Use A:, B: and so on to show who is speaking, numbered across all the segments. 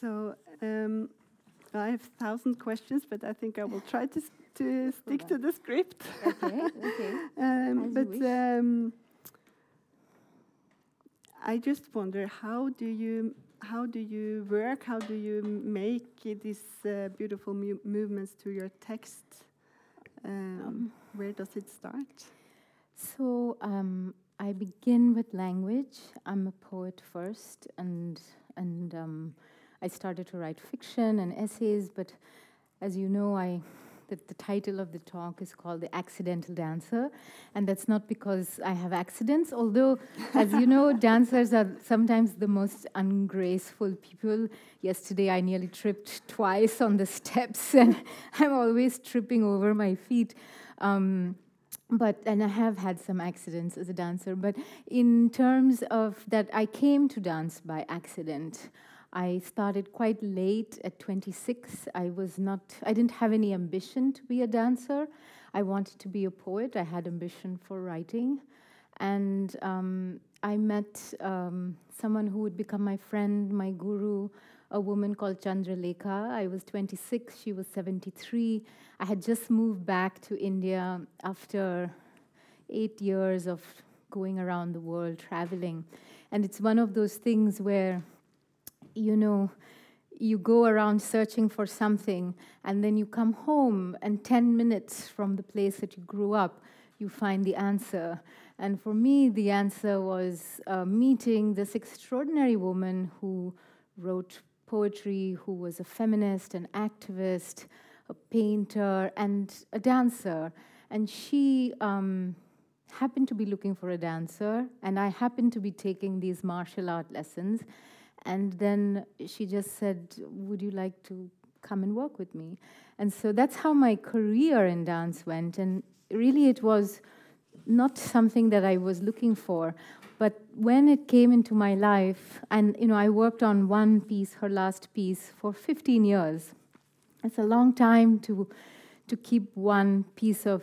A: So um, I have thousand questions, but I think I will try to to stick to the script.
B: Okay, okay.
A: um, but um, I just wonder how do you how do you work? How do you make these uh, beautiful mu movements to your text? Um, um, where does it start?
B: So um, I begin with language. I'm a poet first, and and um, I started to write fiction and essays. But as you know, I the, the title of the talk is called The Accidental Dancer. And that's not because I have accidents, although, as you know, dancers are sometimes the most ungraceful people. Yesterday, I nearly tripped twice on the steps, and I'm always tripping over my feet. Um, but and I have had some accidents as a dancer. But in terms of that, I came to dance by accident. I started quite late at 26. I was not, I didn't have any ambition to be a dancer. I wanted to be a poet. I had ambition for writing. And um, I met um, someone who would become my friend, my guru, a woman called Chandralekha. I was 26, she was 73. I had just moved back to India after eight years of going around the world, traveling. And it's one of those things where you know, you go around searching for something, and then you come home, and 10 minutes from the place that you grew up, you find the answer. And for me, the answer was uh, meeting this extraordinary woman who wrote poetry, who was a feminist, an activist, a painter, and a dancer. And she um, happened to be looking for a dancer, and I happened to be taking these martial art lessons. And then she just said, Would you like to come and work with me? And so that's how my career in dance went. And really, it was not something that I was looking for. But when it came into my life, and you know, I worked on one piece, her last piece, for 15 years. It's a long time to to keep one piece of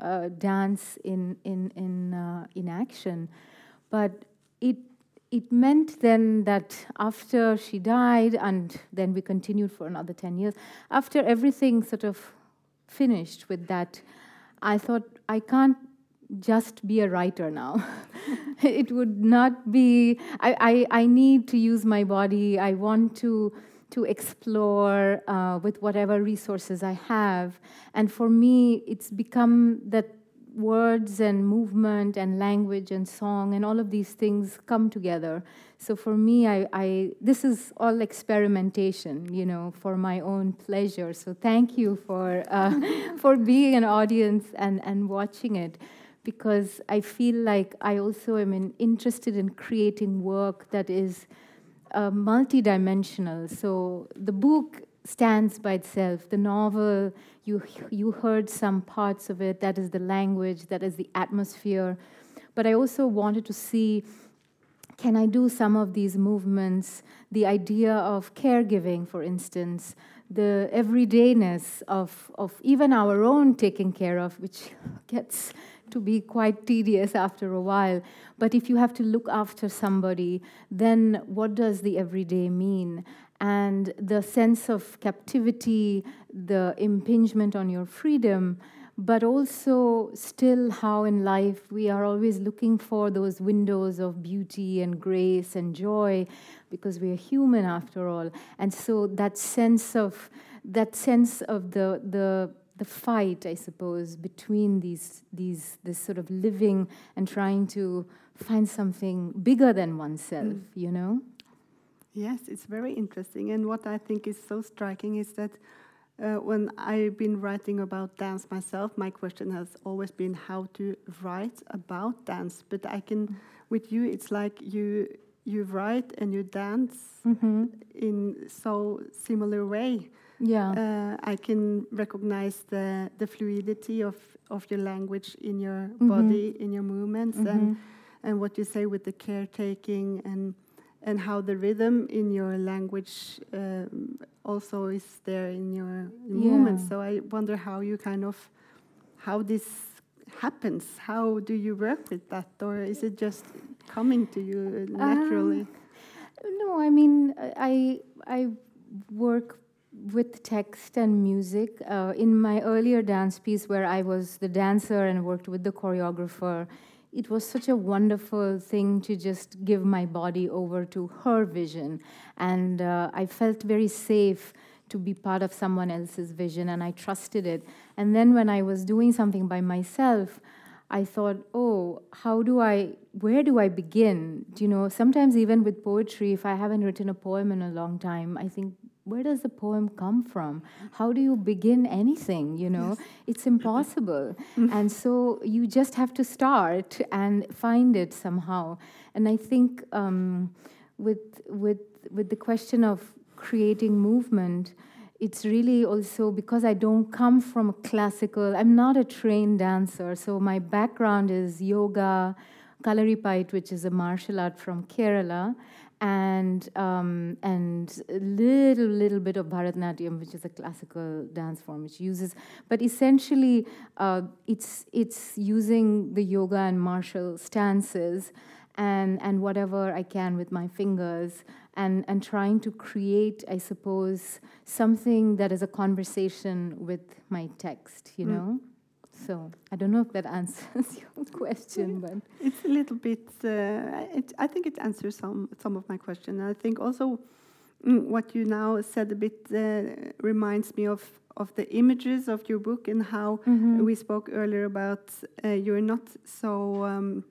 B: uh, dance in in in uh, in action, but it it meant then that after she died, and then we continued for another 10 years, after everything sort of finished with that, I thought, I can't just be a writer now. it would not be, I, I, I, need to use my body. I want to, to explore uh, with whatever resources I have. And for me, it's become that words and movement and language and song and all of these things come together. So for me, I, I, this is all experimentation, you know, for my own pleasure. So thank you for uh, for being an audience and and watching it, because I feel like I also am in, interested in creating work that is uh, multidimensional. So the book stands by itself. The novel, you, you heard some parts of it, that is the language, that is the atmosphere. But I also wanted to see can I do some of these movements, the idea of caregiving, for instance, the everydayness of, of even our own taking care of, which gets to be quite tedious after a while. But if you have to look after somebody, then what does the everyday mean? And the sense of captivity, the impingement on your freedom, but also still how in life we are always looking for those windows of beauty and grace and joy because we are human after all. And so that sense of that sense of the the the fight, I suppose, between these these this sort of living and trying to find something bigger than oneself, mm. you know?
A: Yes, it's very interesting. And what I think is so striking is that uh, when I've been writing about dance myself, my question has always been how to write about dance. But I can, with you, it's like you you write and you dance mm -hmm. in so similar way.
B: Yeah,
A: uh, I can recognize the the fluidity of of your language in your mm -hmm. body, in your movements, mm -hmm. and mm-hmm. and what you say with the caretaking and and how the rhythm in your language um, also is there in your yeah. movements. So I wonder how you kind of how this happens. How do you work with that, or is it just coming to you naturally?
B: Um, no, I mean I I work with text and music. Uh, in my earlier dance piece, where I was the dancer and worked with the choreographer, it was such a wonderful thing to just give my body over to her vision. And uh, I felt very safe to be part of someone else's vision, and I trusted it. And then when I was doing something by myself, I thought, oh, how do I, where do I begin? You know, sometimes even with poetry, if I haven't written a poem in a long time, I think, where does the poem come from? How do you begin anything? You know, yes. it's impossible. and so you just have to start and find it somehow. And I think um, with, with, with the question of creating movement, it's really also because I don't come from a classical, I'm not a trained dancer. So my background is yoga, Kalaripayattu, which is a martial art from Kerala, and um, and a little little bit of Bharatanatyam, which is a classical dance form, which uses, but essentially uh, it's it's using the yoga and martial stances, and and whatever I can with my fingers and, and trying to create, I suppose, something that is a conversation with my text, you mm. know? So I don't know if that answers your question, but
A: it's a little bit. Uh, it, I think it answers some some of my question. I think also mm, what you now said a bit uh, reminds me of of the images of your book and how mm -hmm. we spoke earlier about uh, you're not so um,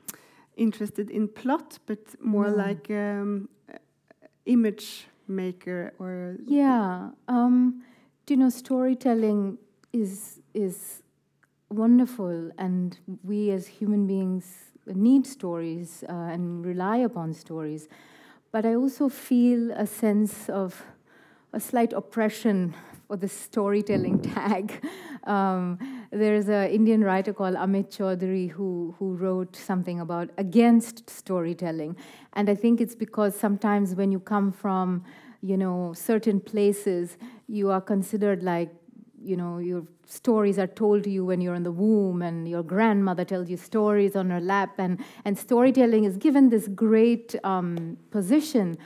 A: interested in plot, but more no. like um, image maker or
B: yeah um, you know storytelling is is wonderful and we as human beings need stories uh, and rely upon stories but i also feel a sense of a slight oppression for the storytelling tag um, there's an Indian writer called Amit Chaudhuri who, who wrote something about against storytelling. And I think it's because sometimes when you come from, you know, certain places, you are considered like, you know, your stories are told to you when you're in the womb and your grandmother tells you stories on her lap. And, and storytelling is given this great um, position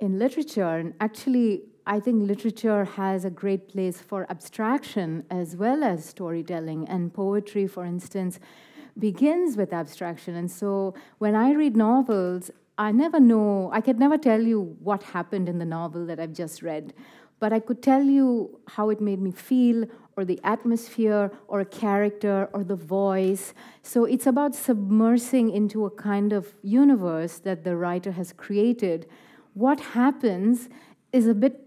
B: in literature. And actually, I think literature has a great place for abstraction as well as storytelling. And poetry, for instance, begins with abstraction. And so when I read novels, I never know, I could never tell you what happened in the novel that I've just read, but I could tell you how it made me feel, or the atmosphere, or a character, or the voice. So it's about submersing into a kind of universe that the writer has created. What happens is a bit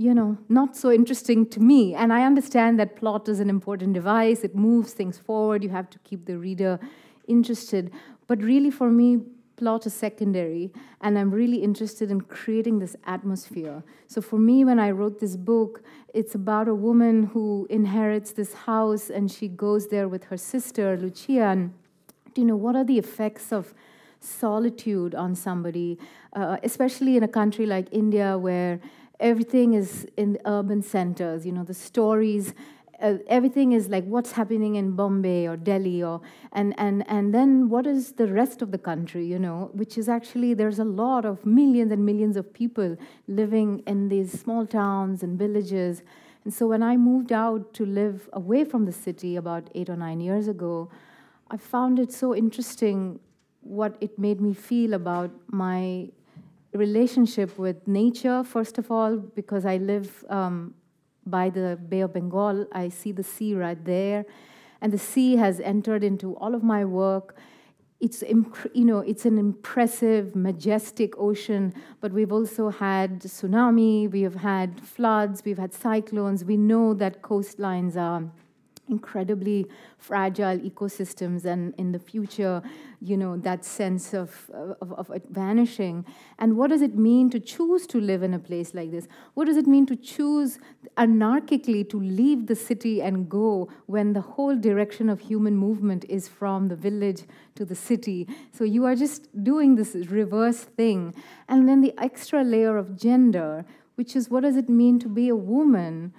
B: you know, not so interesting to me. And I understand that plot is an important device, it moves things forward, you have to keep the reader interested. But really, for me, plot is secondary, and I'm really interested in creating this atmosphere. So, for me, when I wrote this book, it's about a woman who inherits this house and she goes there with her sister, Lucia. And, you know, what are the effects of solitude on somebody, uh, especially in a country like India where everything is in the urban centers, you know, the stories. Uh, everything is like what's happening in Bombay or Delhi or and and and then what is the rest of the country you know which is actually there's a lot of millions and millions of people living in these small towns and villages. And so when I moved out to live away from the city about 8 or 9 years ago I found it so interesting what it made me feel about my relationship with nature, first of all, because I live um, by the Bay of Bengal. I see the sea right there, and the sea has entered into all of my work. It's you know it's an impressive, majestic ocean, but we've also had tsunami, we have had floods, we've had cyclones. We know that coastlines are incredibly fragile ecosystems and in the future you know that sense of, of, of, vanishing. And what does it mean to choose to live in a place like this? What does it mean to choose anarchically to leave the city and go when the whole direction of human movement is from the village to the city? So you are just doing this reverse thing. And then the extra layer of gender which is what does it mean to be a woman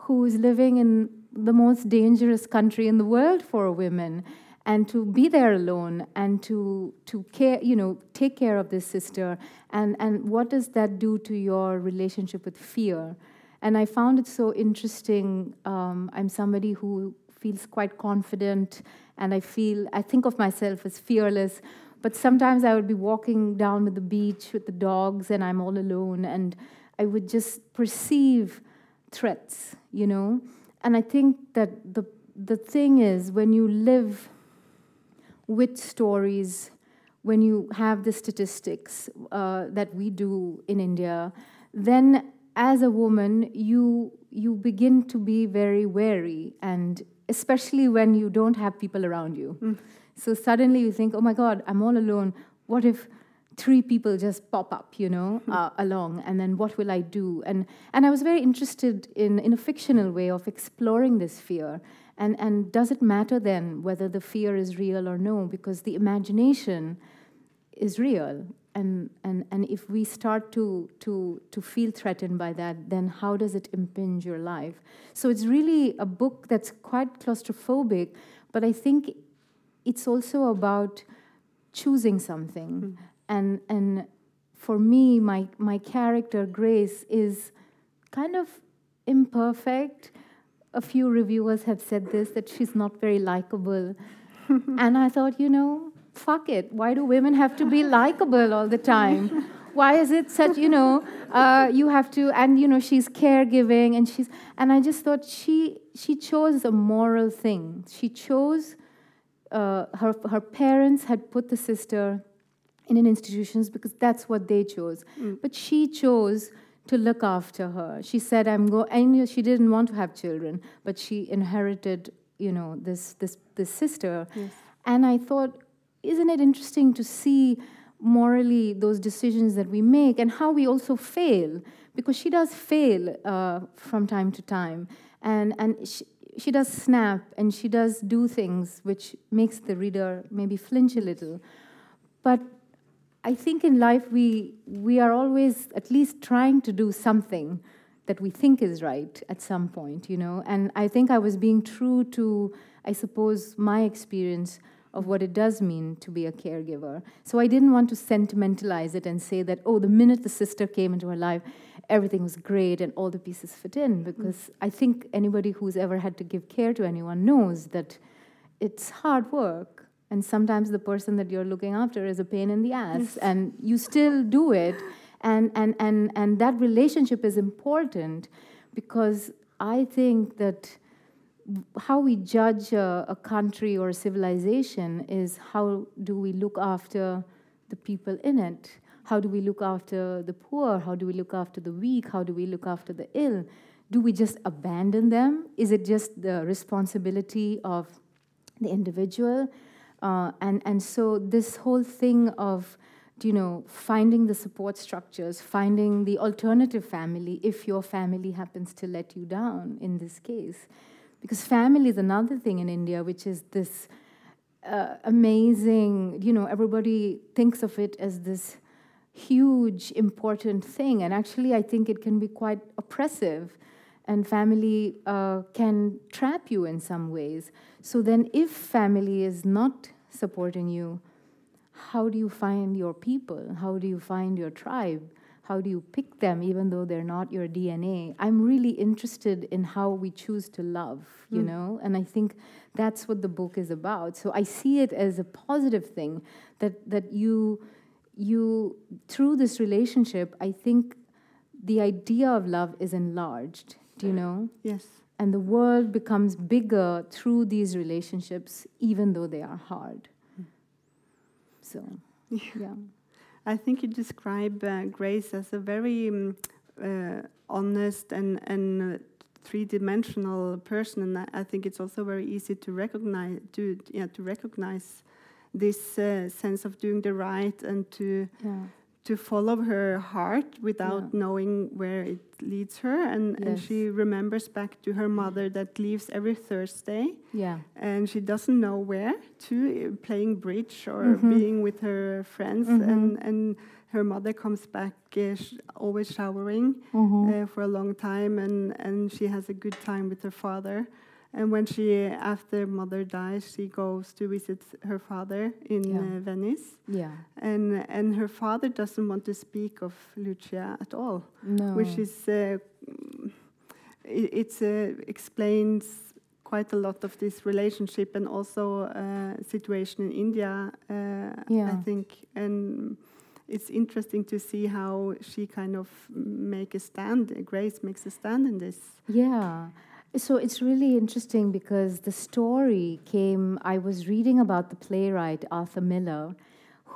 B: who is living in the most dangerous country in the world for women. and to be there alone and to to care you know take care of this sister. And and what does that do to your relationship with fear? And i found it so interesting. Um, i'm somebody who feels quite confident and i feel i think of myself as fearless. But sometimes i would be walking down with the beach with the dogs and i'm all alone and i would just perceive threats you know and i think that the the thing is when you live with stories when you have the statistics uh, that we do in India, then as a woman, you you begin to be very wary, and especially when you don't have people around you. Mm. So suddenly you think, "Oh my God, I'm all alone. What if three people just pop up, you know, hmm. uh, along, and then what will I do?" And and I was very interested in in a fictional way of exploring this fear and, and does it matter then whether the fear is real or no? Because the imagination is real. And, and, and if we start to, to, to feel threatened by that, then how does it impinge your life? So it's really a book that's quite claustrophobic, but I think it's also about choosing something. Mm. And, and for me, my, my character, Grace, is kind of imperfect a few reviewers have said this that she's not very likable. and I thought, you know, fuck it. Why do women have to be likable all the time? Why is it such, you know, uh, you have to, and you know, she's caregiving and she's, and I just thought she, she chose a moral thing. She chose, uh, her, her parents had put the sister in an institutions because that's what they chose. Mm. But she chose to look after her. She said, "I'm going." And she didn't want to have children, but she inherited, you know, this this this sister. Yes. And I thought, isn't it interesting to see morally those decisions that we make and how we also fail? Because she does fail uh, from time to time, and and. She, she does snap and she does do things which makes the reader maybe flinch a little but I think in life we, we are always at least trying to do something that we think is right at some point, you know. And I think I was being true to, I suppose, my experience of what it does mean to be a caregiver. So I didn't want to sentimentalize it and say that, oh, the minute the sister came into her life, everything was great and all the pieces fit in. Because mm. I think anybody who's ever had to give care to anyone knows that it's hard work and sometimes the person that you're looking after is a pain in the ass yes. and you still do it. And and and and that relationship is important because i think that how we judge a, a country or a civilization is how do we look after the people in it? How do we look after the poor? How do we look after the weak? How do we look after the ill? Do we just abandon them? Is it just the responsibility of the individual uh, and, and so this whole thing of, you know, finding the support structures, finding the alternative family if your family happens to let you down in this case. Because family is another thing in India, which is this uh, amazing, you know, everybody thinks of it as this huge, important thing. And actually, I think it can be quite oppressive and family uh, can trap you in some ways. So then, if family is not supporting you, how do you find your people? How do you find your tribe? How do you pick them even though they're not your DNA? I'm really interested in how we choose to love, you mm. know? And I think that's what the book is about. So I see it as a positive thing that that you you through this relationship, I think the idea of love is enlarged do you know?
A: Yes.
B: And the world becomes bigger through these relationships, even though they are hard. So, yeah.
A: I think you describe uh, Grace as a very um, uh, honest and, and uh, three-dimensional person, and I think it's also very easy to recognize to yeah to recognize this uh, sense of doing the right and to yeah to follow her heart without yeah. knowing where it leads her and, yes. and she remembers back to her mother that leaves every thursday
B: yeah
A: and she doesn't know where to playing bridge or mm -hmm. being with her friends mm -hmm. and and her mother comes back uh, sh always showering mm -hmm. uh, for a long time and and she has a good time with her father and when she, after mother dies, she goes to visit her father in
B: Yeah.
A: uh, Venice,
B: Yeah.
A: and and her father doesn't want to speak of Lucia at all,
B: No.
A: which is uh, it it's, uh, explains quite a lot of this relationship and also uh, situation in India. Uh, I think and. It's interesting to see how she kind of make a stand. Grace makes a stand in this.
B: Yeah. So it's really interesting because the story came. I was reading about the playwright Arthur Miller,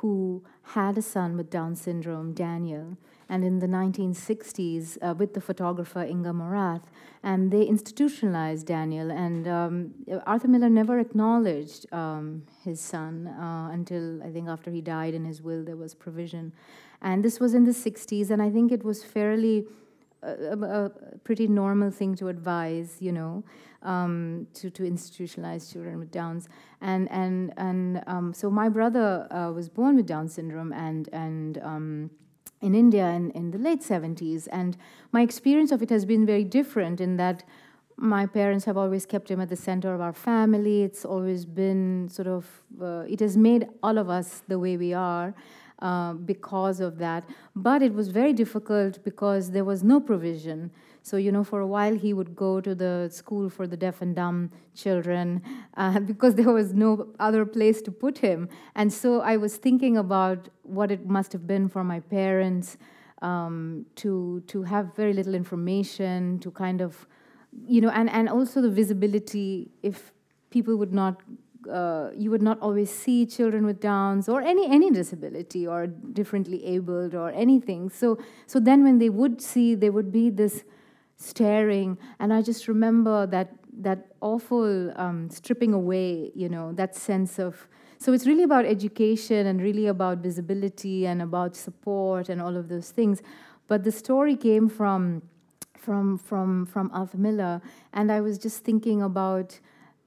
B: who had a son with Down syndrome, Daniel, and in the 1960s uh, with the photographer Inga Morath, and they institutionalized Daniel. And um, Arthur Miller never acknowledged um, his son uh, until I think after he died in his will, there was provision. And this was in the 60s, and I think it was fairly a, a, pretty normal thing to advise, you know, um, to, to institutionalize children with Downs. And, and, and um, so my brother uh, was born with Down syndrome and, and um, in India in, in the late 70s. And my experience of it has been very different in that my parents have always kept him at the center of our family. It's always been sort of, uh, it has made all of us the way we are. Uh, because of that. But it was very difficult because there was no provision. So, you know, for a while he would go to the school for the deaf and dumb children uh, because there was no other place to put him. And so I was thinking about what it must have been for my parents um, to, to have very little information, to kind of, you know, and, and also the visibility if people would not uh, you would not always see children with Downs or any any disability or differently abled or anything. So so then when they would see, there would be this staring, and I just remember that that awful um, stripping away, you know, that sense of. So it's really about education and really about visibility and about support and all of those things. But the story came from from from from Arthur Miller, and I was just thinking about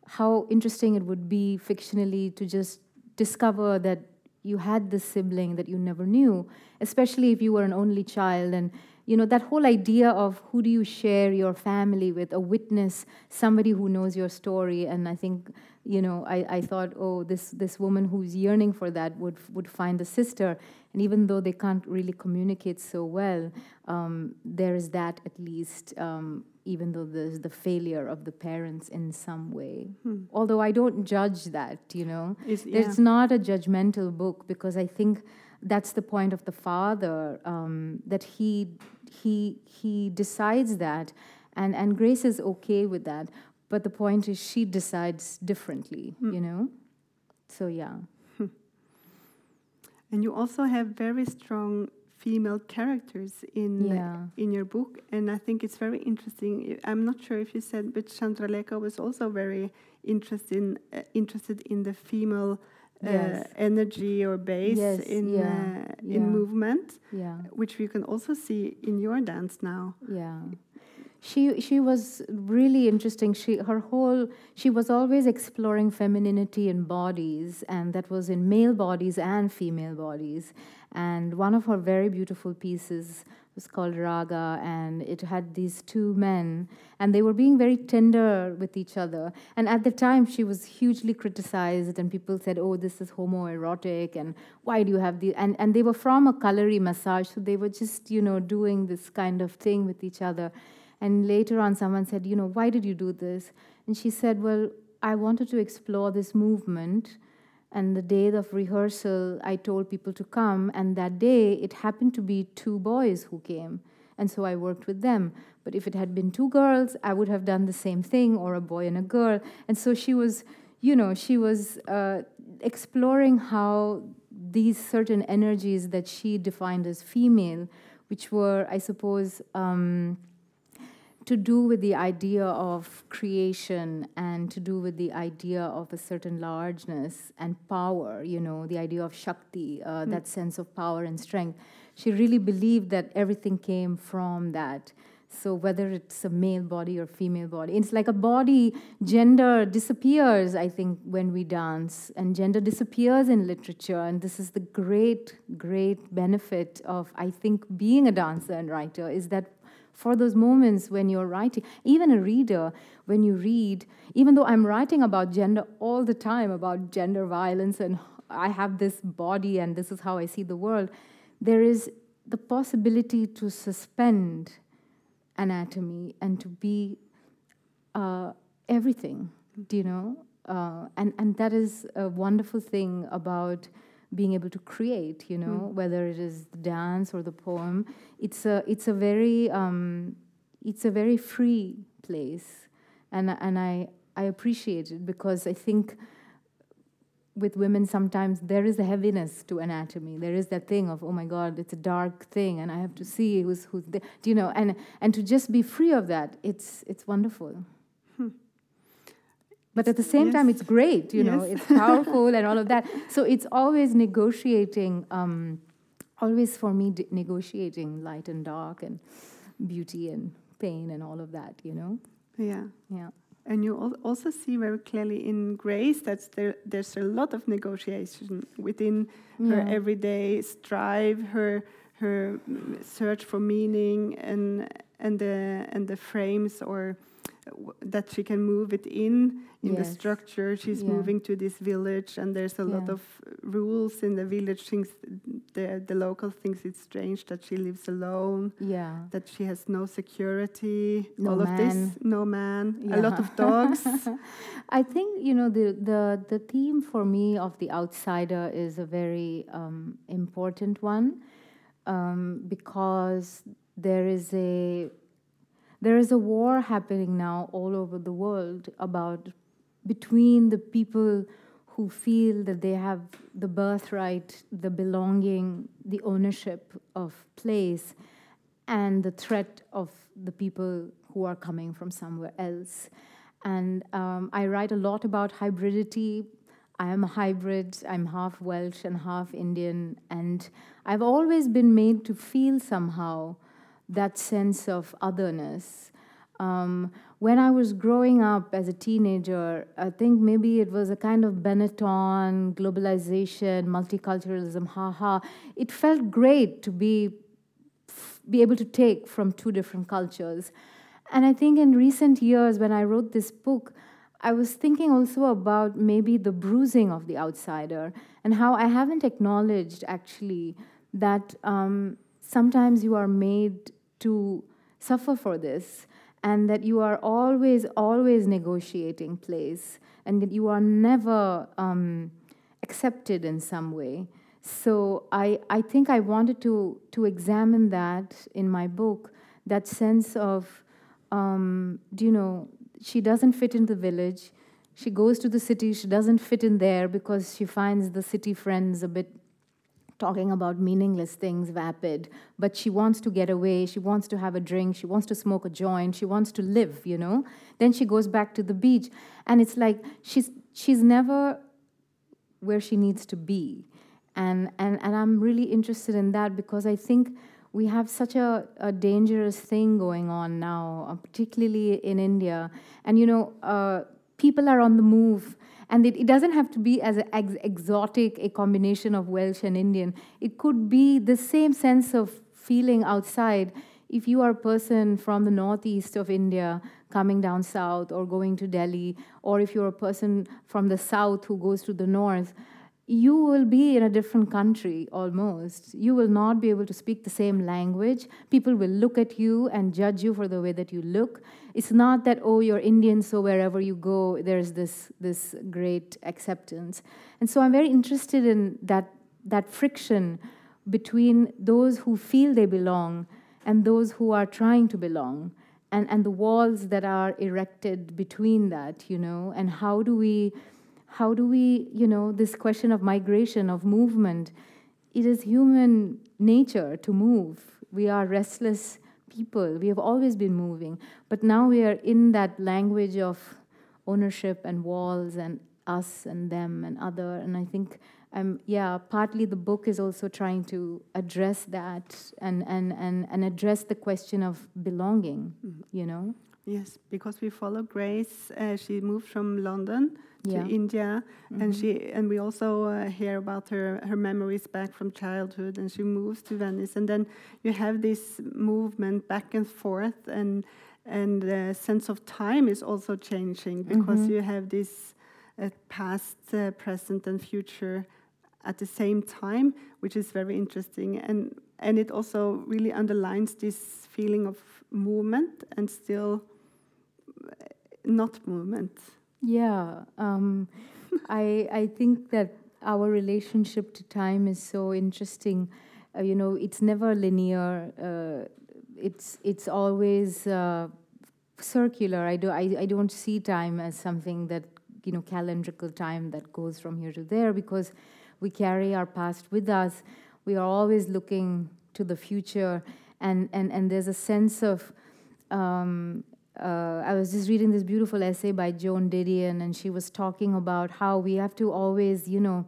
B: how interesting it would be fictionally to just discover that you had this sibling that you never knew, especially if you were an only child. And, you know, that whole idea of who do you share your family with, a witness, somebody who knows your story. And I think, you know, I, I thought, oh, this, this woman who's yearning for that would, would find a sister. And even though they can't really communicate so well, um, there is that at least. Um, even though there's the failure of the parents in some way.
A: Hmm.
B: Although I don't judge that, you know.
A: Is- yeah.
B: It's not a judgmental book because I think that's the point of the father um, that he he he decides that, and and Grace is okay with that. But the point is, she decides differently,
A: Hmm.
B: you know. So yeah,
A: And you also have very strong female characters in
B: Yeah.
A: in your book, and I think it's very interesting. I'm not sure if you said, but Chandralekha was also very interested in, uh, interested in the female uh,
B: Yes.
A: energy or base
B: Yes,
A: in
B: yeah,
A: uh, in
B: yeah.
A: movement,
B: yeah.
A: which we can also see in your dance now.
B: Yeah. She she was really interesting. She her whole she was always exploring femininity in bodies and that was in male bodies and female bodies. And one of her very beautiful pieces was called Raga and it had these two men and they were being very tender with each other. And at the time she was hugely criticized and people said, "Oh, this is homoerotic and why do you have the and and they were from a Kalari massage so they were just, you know, doing this kind of thing with each other. And later on, someone said, You know, why did you do this? And she said, Well, I wanted to explore this movement. And the day of rehearsal, I told people to come. And that day, it happened to be two boys who came. And so I worked with them. But if it had been two girls, I would have done the same thing, or a boy and a girl. And so she was, you know, she was uh, exploring how these certain energies that she defined as female, which were, I suppose, um, to do with the idea of creation and to do with the idea of a certain largeness and power, you know, the idea of Shakti, uh, that sense of power and strength. She really believed that everything came from that. So whether it's a male body or female body, it's like a body, gender disappears, I think, when we dance, and gender disappears in literature. And this is the great, great benefit of, I think, being a dancer and writer, is that for those moments when you're writing. Even a reader, when you read, even though I'm writing about gender all the time, about gender violence, and I have this body and this is how I see the world, there is the possibility to suspend anatomy and to be uh, everything, do you know? Uh, and, and that is a wonderful thing about being able to create, you know, mm. whether it is the dance or the poem. It's a, it's a very, um, it's a very free place. And, and I, I appreciate it because I think with women sometimes there is a heaviness to anatomy there is that thing of oh my god it's a dark thing and i have to see who's who's there do you know and and to just be free of that it's it's wonderful. But at the same yes. time it's great you yes. know it's powerful and all of that so it's always negotiating um, always for me negotiating light and dark and beauty and pain and all of that you know
A: yeah
B: yeah
A: and you also see very clearly in Grace that there, there's a lot of negotiation within yeah. her everyday strive, her her search for meaning, and and the and the frames or that she can move it in in yes. the structure. She's yeah. moving to this village, and there's a yeah. lot of rules in the village. Things the the local thinks it's strange that she lives alone.
B: Yeah,
A: that she has no security.
B: No
A: all
B: man.
A: of this, no man, yeah. a lot of dogs.
B: I think you know the the the theme for me of the outsider is a very um, important one um, because there is a there is a war happening now all over the world about between the people who feel that they have the birthright, the belonging, the ownership of place, and the threat of the people who are coming from somewhere else. And um, I write a lot about hybridity. I am a hybrid, I'm half Welsh and half Indian, and I've always been made to feel somehow that sense of otherness. Um, when I was growing up as a teenager, I think maybe it was a kind of Benetton, globalization, multiculturalism, haha. It felt great to be, be able to take from two different cultures. And I think in recent years, when I wrote this book, I was thinking also about maybe the bruising of the outsider and how I haven't acknowledged actually that um, sometimes you are made to suffer for this and that you are always always negotiating place and that you are never um, accepted in some way. So I, I think i wanted to, to examine that in my book that sense of um, do you know she doesn't fit in the village. She goes to the city. She doesn't fit in there because she finds the city friends a bit talking about meaningless things vapid, but she wants to get away, she wants to have a drink, she wants to smoke a joint, she wants to live, you know? Then she goes back to the beach, and it's like she's, she's never where she needs to be. And, and, and I'm really interested in that because I think we have such a, a dangerous thing going on now, uh, particularly in India. And, you know, uh, people are on the move and it, it doesn't have to be as ex- exotic a combination of Welsh and Indian. It could be the same sense of feeling outside. If you are a person from the northeast of India coming down south or going to Delhi, or if you're a person from the south who goes to the north, you will be in a different country almost. You will not be able to speak the same language. People will look at you and judge you for the way that you look. It's not that, oh, you're Indian, so wherever you go, there's this, this great acceptance. And so I'm very interested in that, that friction between those who feel they belong and those who are trying to belong. And, and the walls that are erected between that, you know, and how do we how do we, you know, this question of migration, of movement, it is human nature to move. We are restless people. We have always been moving. But now we are in that language of ownership and walls and us and them and other. And I think, um, yeah, partly the book is also trying to address that and, and, and, and address the question of belonging, mm-hmm. you know?
A: Yes, because we follow Grace. Uh, she moved from London to India, mm-hmm. and she and we also uh, hear about her her memories back from childhood, and she moves to Venice, and then you have this movement back and forth, and and the sense of time is also changing because mm-hmm. you have this uh, past, uh, present, and future at the same time, which is very interesting, and and it also really underlines this feeling of movement and still uh, not movement.
B: Yeah, um, I I think that our relationship to time is so interesting. Uh, you know, it's never linear. Uh, it's it's always uh, circular. I do I, I don't see time as something that you know calendrical time that goes from here to there because we carry our past with us. We are always looking to the future, and and and there's a sense of um, uh, I was just reading this beautiful essay by Joan Didion, and she was talking about how we have to always, you know,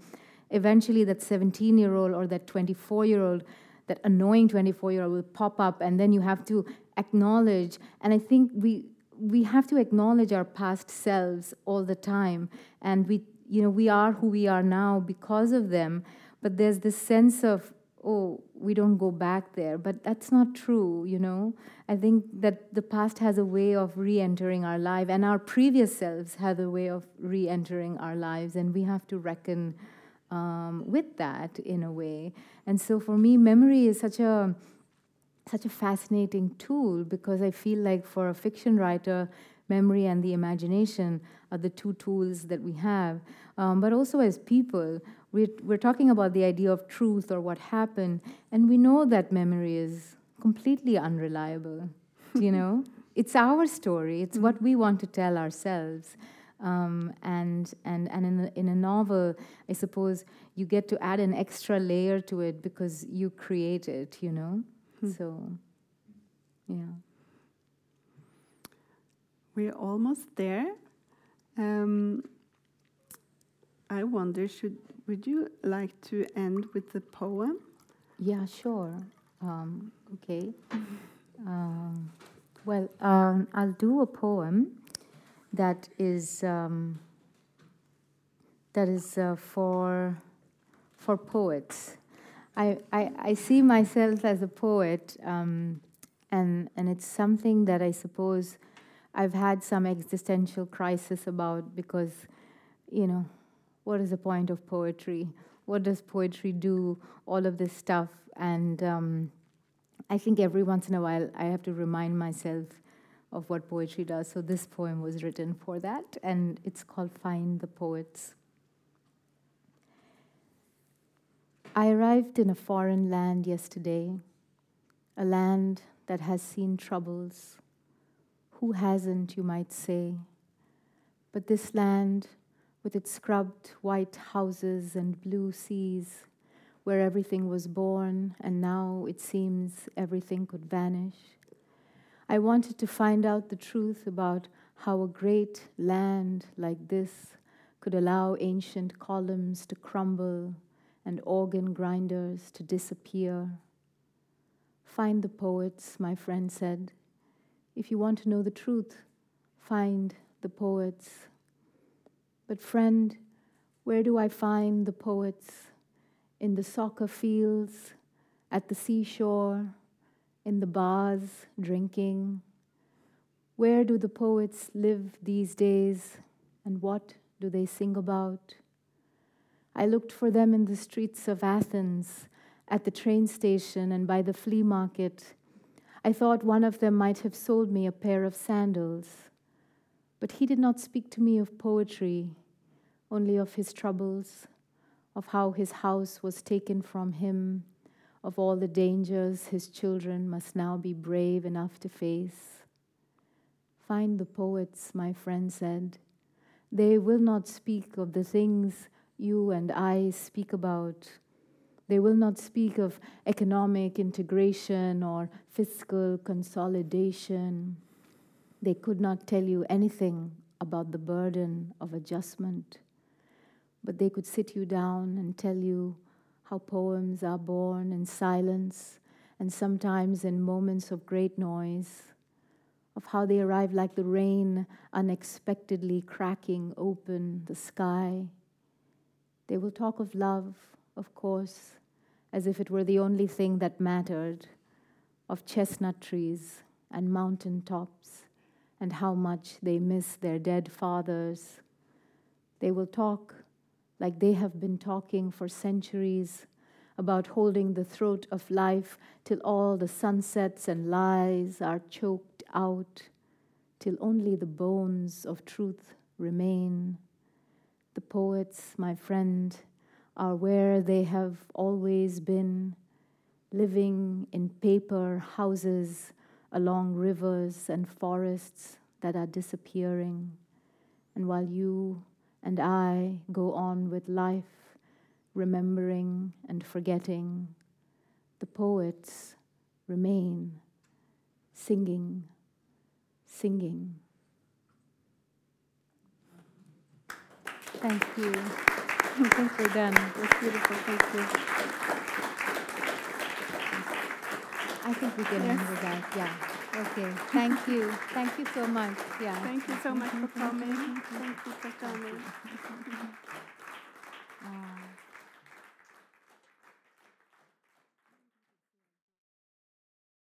B: eventually that 17 year old or that 24 year old, that annoying 24 year old will pop up, and then you have to acknowledge. And I think we we have to acknowledge our past selves all the time, and we, you know, we are who we are now because of them. But there's this sense of oh, we don't go back there. But that's not true, you know. I think that the past has a way of re entering our life, and our previous selves have a way of re entering our lives, and we have to reckon um, with that in a way. And so for me, memory is such a such a fascinating tool because I feel like for a fiction writer, memory and the imagination are the two tools that we have. Um, but also as people, we're, we're talking about the idea of truth or what happened, and we know that memory is completely unreliable. you know, it's our story. It's what we want to tell ourselves. Um, and and and in a, in a novel, I suppose you get to add an extra layer to it because you create it. You know, hmm. so yeah.
A: We're almost there. Um, I wonder, should would you like to end with the poem?
B: Yeah, sure. Um, okay. Um, well, um, I'll do a poem that is um, that is uh, for for poets. I, I, I see myself as a poet, um, and and it's something that I suppose I've had some existential crisis about because, you know, what is the point of poetry? What does poetry do? All of this stuff. And um, I think every once in a while I have to remind myself of what poetry does. So this poem was written for that, and it's called Find the Poets. I arrived in a foreign land yesterday, a land that has seen troubles. Who hasn't, you might say? But this land with its scrubbed white houses and blue seas, where everything was born and now it seems everything could vanish. I wanted to find out the truth about how a great land like this could allow ancient columns to crumble and organ grinders to disappear. Find the poets, my friend said. If you want to know the truth, find the poets. But, friend, where do I find the poets? In the soccer fields, at the seashore, in the bars, drinking? Where do the poets live these days, and what do they sing about? I looked for them in the streets of Athens, at the train station, and by the flea market. I thought one of them might have sold me a pair of sandals. But he did not speak to me of poetry, only of his troubles, of how his house was taken from him, of all the dangers his children must now be brave enough to face. Find the poets, my friend said. They will not speak of the things you and I speak about. They will not speak of economic integration or fiscal consolidation. They could not tell you anything about the burden of adjustment, but they could sit you down and tell you how poems are born in silence and sometimes in moments of great noise, of how they arrive like the rain unexpectedly cracking open the sky. They will talk of love, of course, as if it were the only thing that mattered, of chestnut trees and mountain tops, and how much they miss their dead fathers. They will talk like they have been talking for centuries about holding the throat of life till all the sunsets and lies are choked out, till only the bones of truth remain. The poets, my friend, are where they have always been, living in paper houses along rivers and forests that are disappearing. And while you and I go on with life, remembering and forgetting, the poets remain singing, singing. Thank you. I think we're done. It's beautiful. Thank you. I think we can yes. with that. Yeah. Okay. Thank you. Thank you so much. Yeah.
A: Thank you so much for coming. Thank you for coming. Uh,